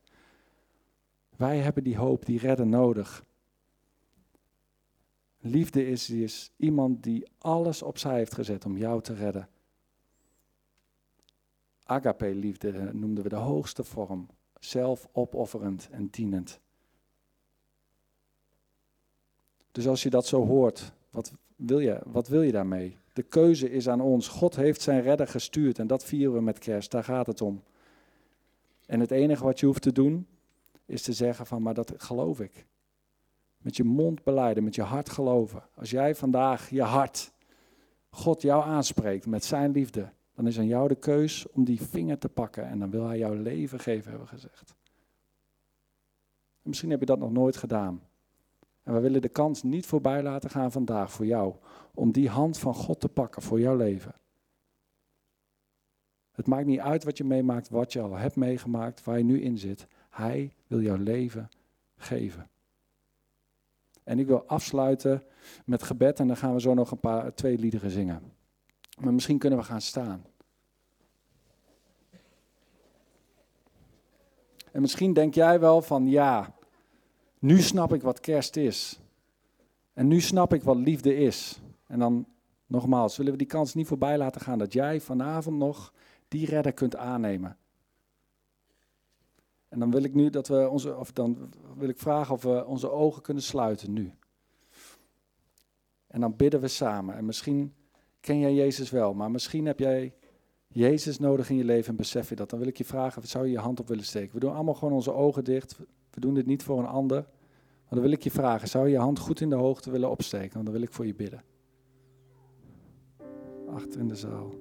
Wij hebben die hoop, die redder nodig. Liefde is, is iemand die alles opzij heeft gezet om jou te redden. Agape-liefde noemden we de hoogste vorm. Zelfopofferend en dienend. Dus als je dat zo hoort, wat wil je, wat wil je daarmee? De keuze is aan ons. God heeft zijn redder gestuurd en dat vieren we met kerst. Daar gaat het om. En het enige wat je hoeft te doen, is te zeggen van, maar dat geloof ik. Met je mond beleiden, met je hart geloven. Als jij vandaag je hart, God jou aanspreekt met zijn liefde, dan is aan jou de keus om die vinger te pakken en dan wil hij jouw leven geven, hebben we gezegd. misschien heb je dat nog nooit gedaan. En we willen de kans niet voorbij laten gaan vandaag voor jou, om die hand van God te pakken voor jouw leven. Het maakt niet uit wat je meemaakt, wat je al hebt meegemaakt, waar je nu in zit. Hij wil jouw leven geven. En ik wil afsluiten met gebed en dan gaan we zo nog een paar, twee liederen zingen. Maar misschien kunnen we gaan staan. En misschien denk jij wel van ja, nu snap ik wat kerst is. En nu snap ik wat liefde is. En dan nogmaals, willen we die kans niet voorbij laten gaan dat jij vanavond nog die redder kunt aannemen. En dan wil ik nu dat we onze, of dan wil ik vragen of we onze ogen kunnen sluiten nu. En dan bidden we samen. En misschien ken jij Jezus wel, maar misschien heb jij Jezus nodig in je leven en besef je dat. Dan wil ik je vragen, zou je je hand op willen steken? We doen allemaal gewoon onze ogen dicht. We doen dit niet voor een ander. Maar dan wil ik je vragen, zou je je hand goed in de hoogte willen opsteken? Want dan wil ik voor je bidden. Achter in de zaal.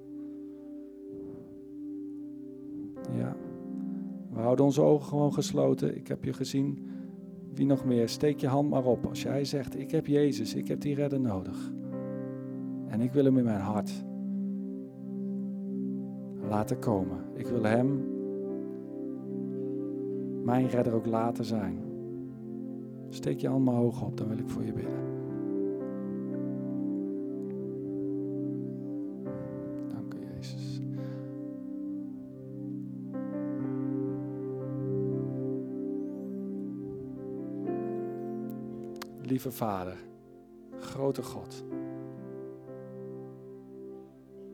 Ja. We houden onze ogen gewoon gesloten. Ik heb je gezien. Wie nog meer? Steek je hand maar op. Als jij zegt, ik heb Jezus, ik heb die redder nodig. En ik wil hem in mijn hart laten komen. Ik wil hem, mijn redder, ook laten zijn. Steek je hand maar hoog op, dan wil ik voor je bidden. Lieve Vader, grote God.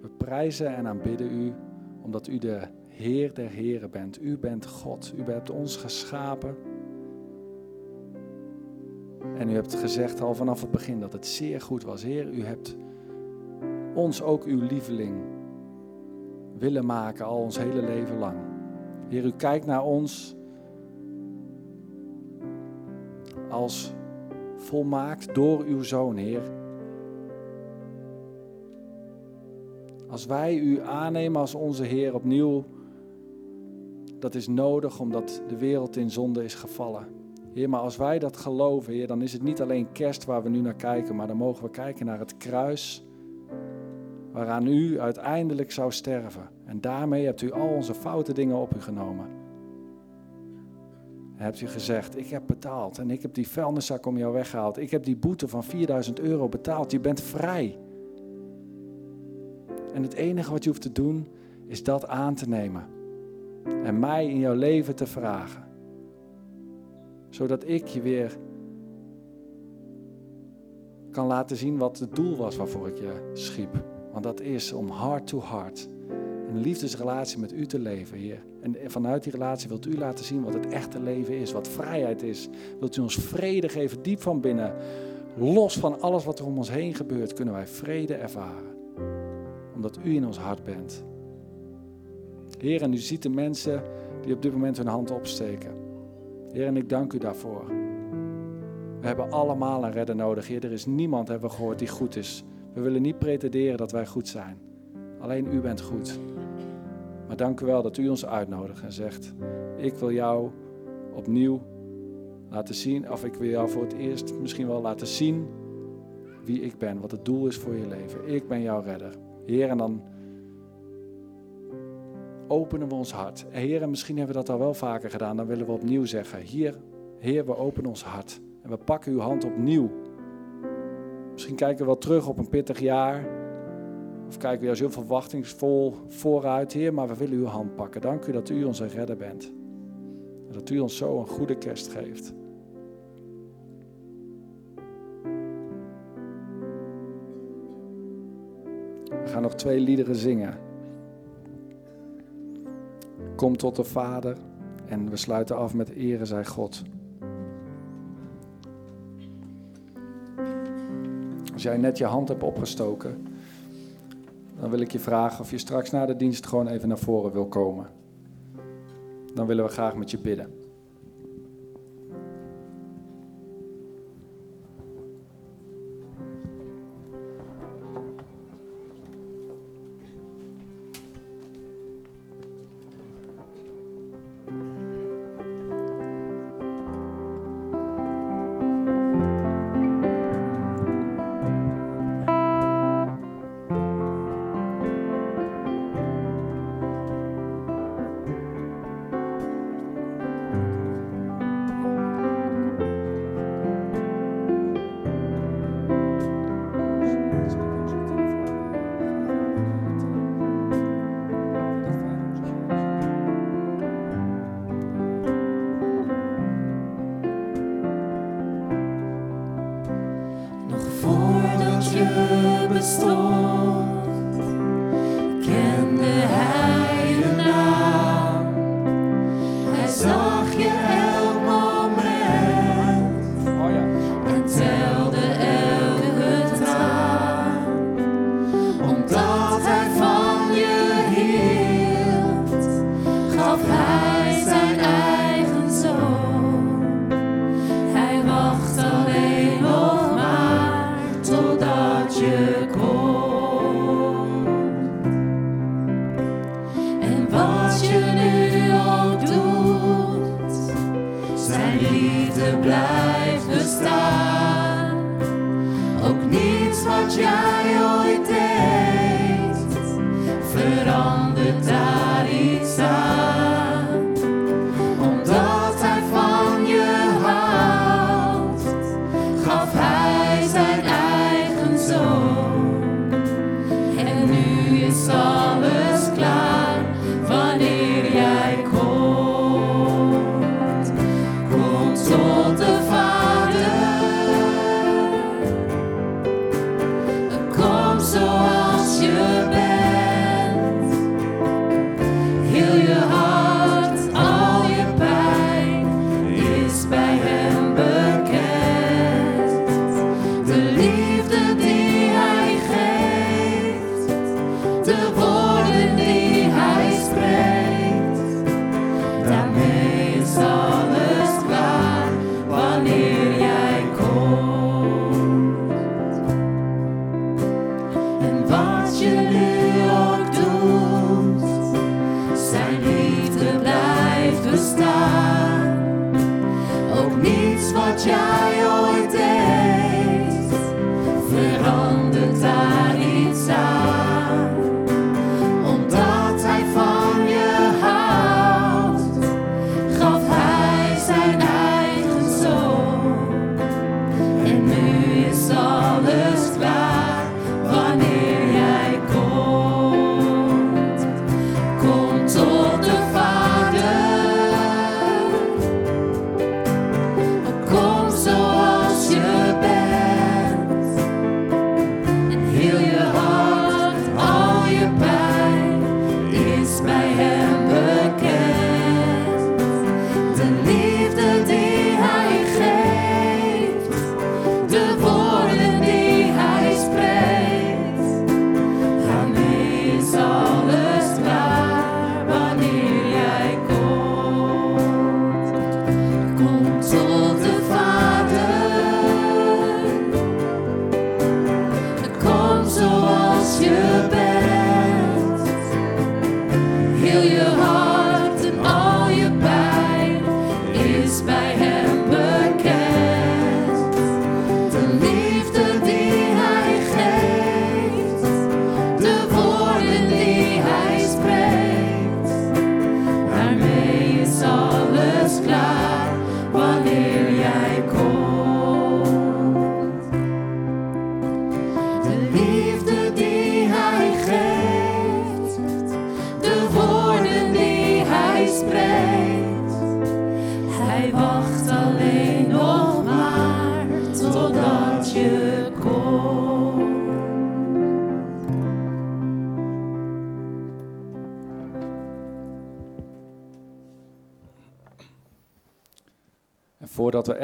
We prijzen en aanbidden U omdat U de Heer der Heren bent. U bent God. U hebt ons geschapen. En u hebt gezegd al vanaf het begin dat het zeer goed was. Heer, u hebt ons ook uw lieveling willen maken al ons hele leven lang. Heer, u kijkt naar ons als volmaakt door uw Zoon, Heer. Als wij u aannemen als onze Heer opnieuw, dat is nodig omdat de wereld in zonde is gevallen. Heer, maar als wij dat geloven, Heer, dan is het niet alleen kerst waar we nu naar kijken, maar dan mogen we kijken naar het kruis waaraan u uiteindelijk zou sterven. En daarmee hebt u al onze foute dingen op u genomen hebt u gezegd, ik heb betaald en ik heb die vuilniszak om jou weggehaald. Ik heb die boete van 4000 euro betaald. Je bent vrij. En het enige wat je hoeft te doen, is dat aan te nemen. En mij in jouw leven te vragen. Zodat ik je weer kan laten zien wat het doel was waarvoor ik je schiep. Want dat is om heart to Een liefdesrelatie met u te leven, Heer. En vanuit die relatie wilt u laten zien wat het echte leven is, wat vrijheid is. Wilt u ons vrede geven, diep van binnen. Los van alles wat er om ons heen gebeurt, kunnen wij vrede ervaren. Omdat u in ons hart bent. Heer, en u ziet de mensen die op dit moment hun hand opsteken. Heer, en ik dank u daarvoor. We hebben allemaal een redder nodig. Heer, er is niemand, hebben we gehoord, die goed is. We willen niet pretenderen dat wij goed zijn. Alleen u bent goed. Maar dank u wel dat u ons uitnodigt en zegt: Ik wil jou opnieuw laten zien, of ik wil jou voor het eerst misschien wel laten zien wie ik ben, wat het doel is voor je leven. Ik ben jouw redder. Heer, en dan openen we ons hart. Heer, en misschien hebben we dat al wel vaker gedaan, dan willen we opnieuw zeggen: Hier, Heer, we openen ons hart en we pakken uw hand opnieuw. Misschien kijken we wel terug op een pittig jaar. Of kijken we juist heel verwachtingsvol vooruit, Heer, maar we willen uw hand pakken. Dank u dat u onze redder bent. En dat u ons zo een goede kerst geeft. We gaan nog twee liederen zingen. Kom tot de Vader en we sluiten af met Ere zij God. Als jij net je hand hebt opgestoken, dan wil ik je vragen of je straks na de dienst gewoon even naar voren wil komen. Dan willen we graag met je bidden.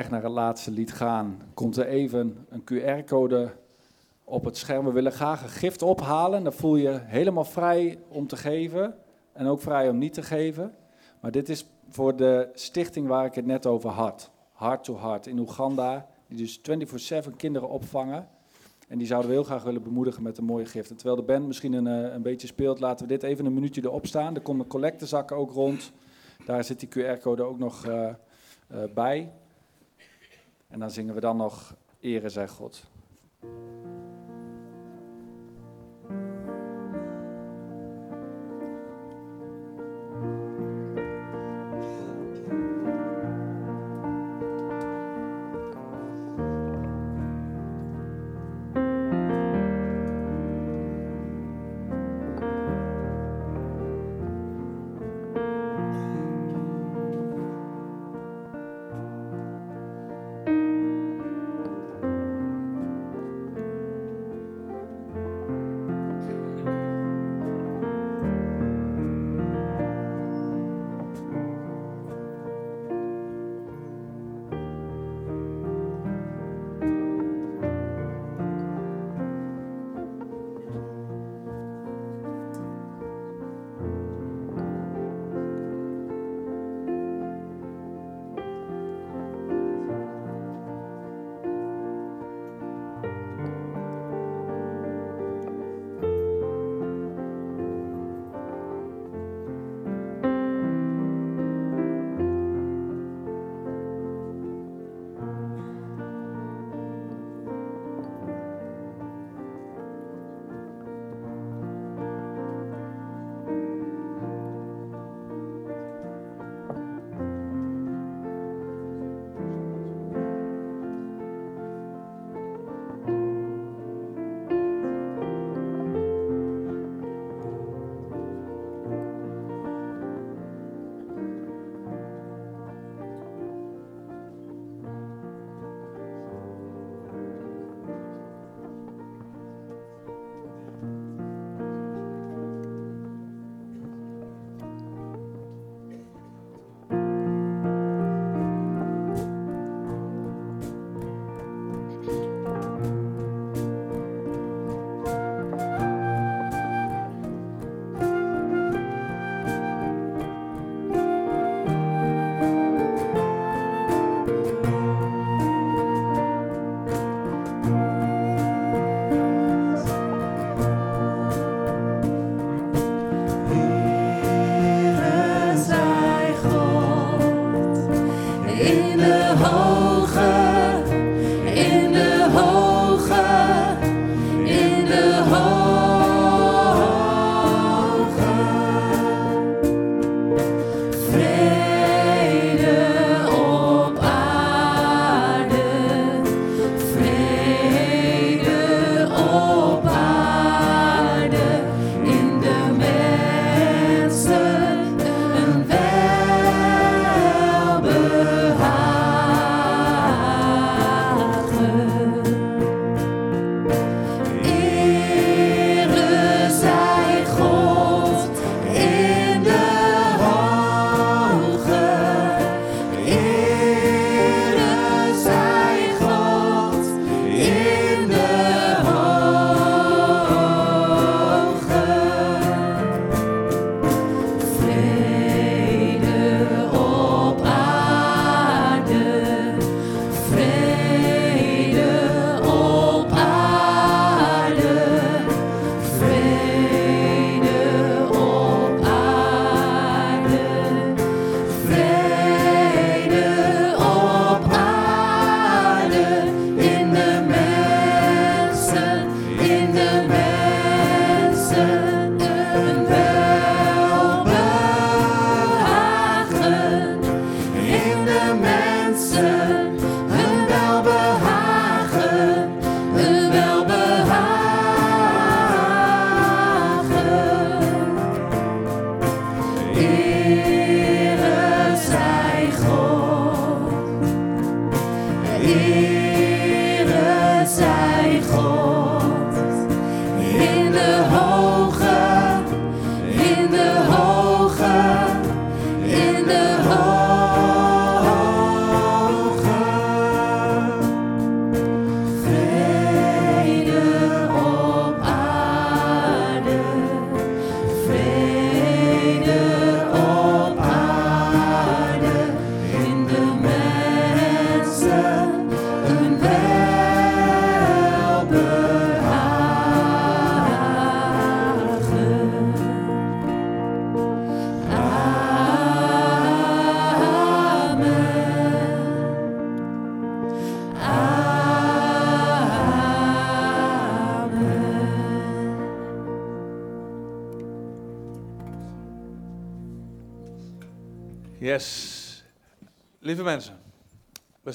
Naar het laatste lied gaan, komt er even een QR-code op het scherm. We willen graag een gift ophalen. Dan voel je helemaal vrij om te geven en ook vrij om niet te geven. Maar dit is voor de stichting waar ik het net over had. Heart to Heart in Oeganda, die dus 24/7 kinderen opvangen. En die zouden we heel graag willen bemoedigen met een mooie gift. Terwijl de band misschien een, eh, een beetje speelt, laten we dit even een minuutje erop staan. Er komt een collectezak ook rond. Daar zit die QR-code ook nog eh, eh, bij. En dan zingen we dan nog Ere zij God.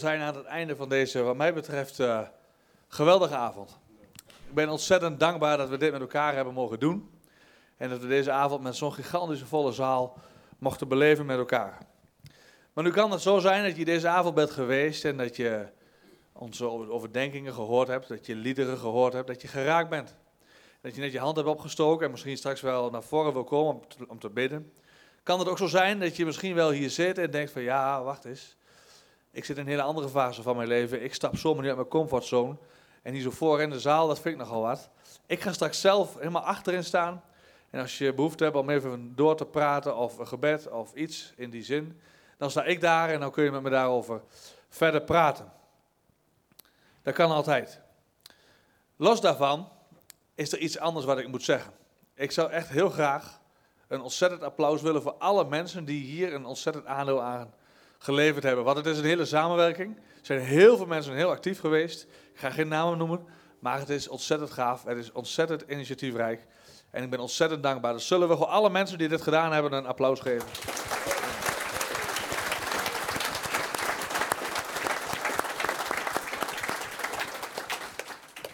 Zijn aan het einde van deze, wat mij betreft, eh, geweldige avond. Ik ben ontzettend dankbaar dat we dit met elkaar hebben mogen doen. En dat we deze avond met zo'n gigantische volle zaal mochten beleven met elkaar. Maar nu kan het zo zijn dat je deze avond bent geweest en dat je onze overdenkingen gehoord hebt, dat je liederen gehoord hebt, dat je geraakt bent. Dat je net je hand hebt opgestoken en misschien straks wel naar voren wil komen om te, om te bidden. Kan het ook zo zijn dat je misschien wel hier zit en denkt van ja, wacht eens. Ik zit in een hele andere fase van mijn leven. Ik stap zomaar nu uit mijn comfortzone. En hier zo voor in de zaal, dat vind ik nogal wat. Ik ga straks zelf helemaal achterin staan. En als je behoefte hebt om even door te praten of een gebed of iets in die zin, dan sta ik daar en dan kun je met me daarover verder praten. Dat kan altijd. Los daarvan is er iets anders wat ik moet zeggen. Ik zou echt heel graag een ontzettend applaus willen voor alle mensen die hier een ontzettend aandeel aan geleverd hebben. Want het is een hele samenwerking. Er zijn heel veel mensen heel actief geweest. Ik ga geen namen noemen, maar het is ontzettend gaaf. Het is ontzettend initiatiefrijk. En ik ben ontzettend dankbaar. Dus zullen we voor alle mensen die dit gedaan hebben een applaus geven.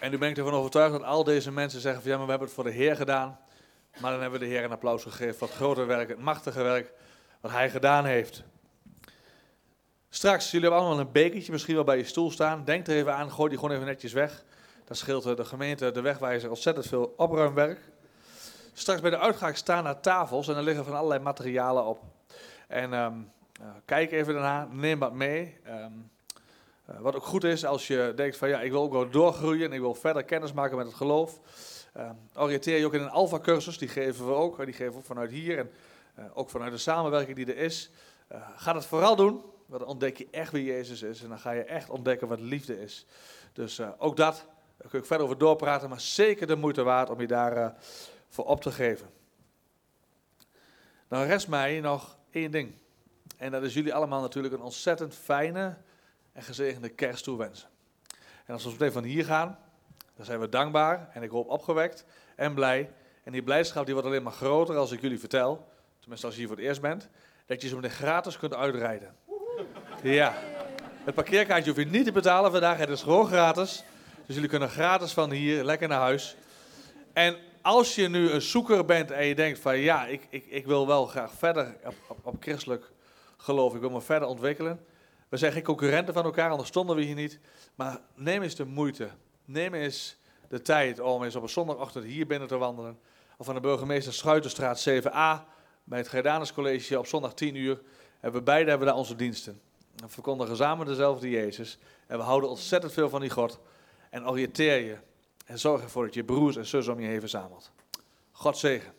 En nu ben ik ervan overtuigd dat al deze mensen zeggen van ja, maar we hebben het voor de Heer gedaan. Maar dan hebben we de Heer een applaus gegeven voor het grote werk, het machtige werk wat Hij gedaan heeft. Straks, jullie hebben allemaal een bekertje misschien wel bij je stoel staan. Denk er even aan, gooi die gewoon even netjes weg. Dan scheelt de gemeente, de wegwijzer, ontzettend veel opruimwerk. Straks bij de uitgang staan daar tafels en er liggen van allerlei materialen op. En um, uh, kijk even daarna, neem wat mee. Um, uh, wat ook goed is als je denkt van ja, ik wil ook wel doorgroeien en ik wil verder kennis maken met het geloof. Uh, oriënteer je ook in een alfa-cursus, die geven we ook. Die geven we vanuit hier en uh, ook vanuit de samenwerking die er is. Ga dat vooral doen, dan ontdek je echt wie Jezus is. En dan ga je echt ontdekken wat liefde is. Dus uh, ook dat, daar kun ik verder over doorpraten, maar zeker de moeite waard om je daar voor op te geven. Dan rest mij nog één ding. En dat is jullie allemaal natuurlijk een ontzettend fijne en gezegende kerst toewensen. En als we meteen van hier gaan, dan zijn we dankbaar en ik hoop opgewekt en blij. En die blijdschap die wordt alleen maar groter als ik jullie vertel, tenminste als je hier voor het eerst bent, dat je zo meteen gratis kunt uitrijden. Ja, het parkeerkaartje hoef je niet te betalen vandaag, het is gewoon gratis. Dus jullie kunnen gratis van hier lekker naar huis. En als je nu een zoeker bent en je denkt van ja, ik, ik, ik wil wel graag verder op, op, christelijk geloof, ik wil me verder ontwikkelen. We zijn geen concurrenten van elkaar, anders stonden we hier niet. Maar neem eens de moeite Neem eens de tijd om eens op een zondagochtend hier binnen te wandelen. Of aan de burgemeester Schuitenstraat 7a bij het Gerdanus College op zondag 10 uur. En we beide hebben daar onze diensten. We verkondigen samen dezelfde Jezus. En we houden ontzettend veel van die God. En oriënteer je. En zorg ervoor dat je broers en zussen om je heen verzamelt. God zegen.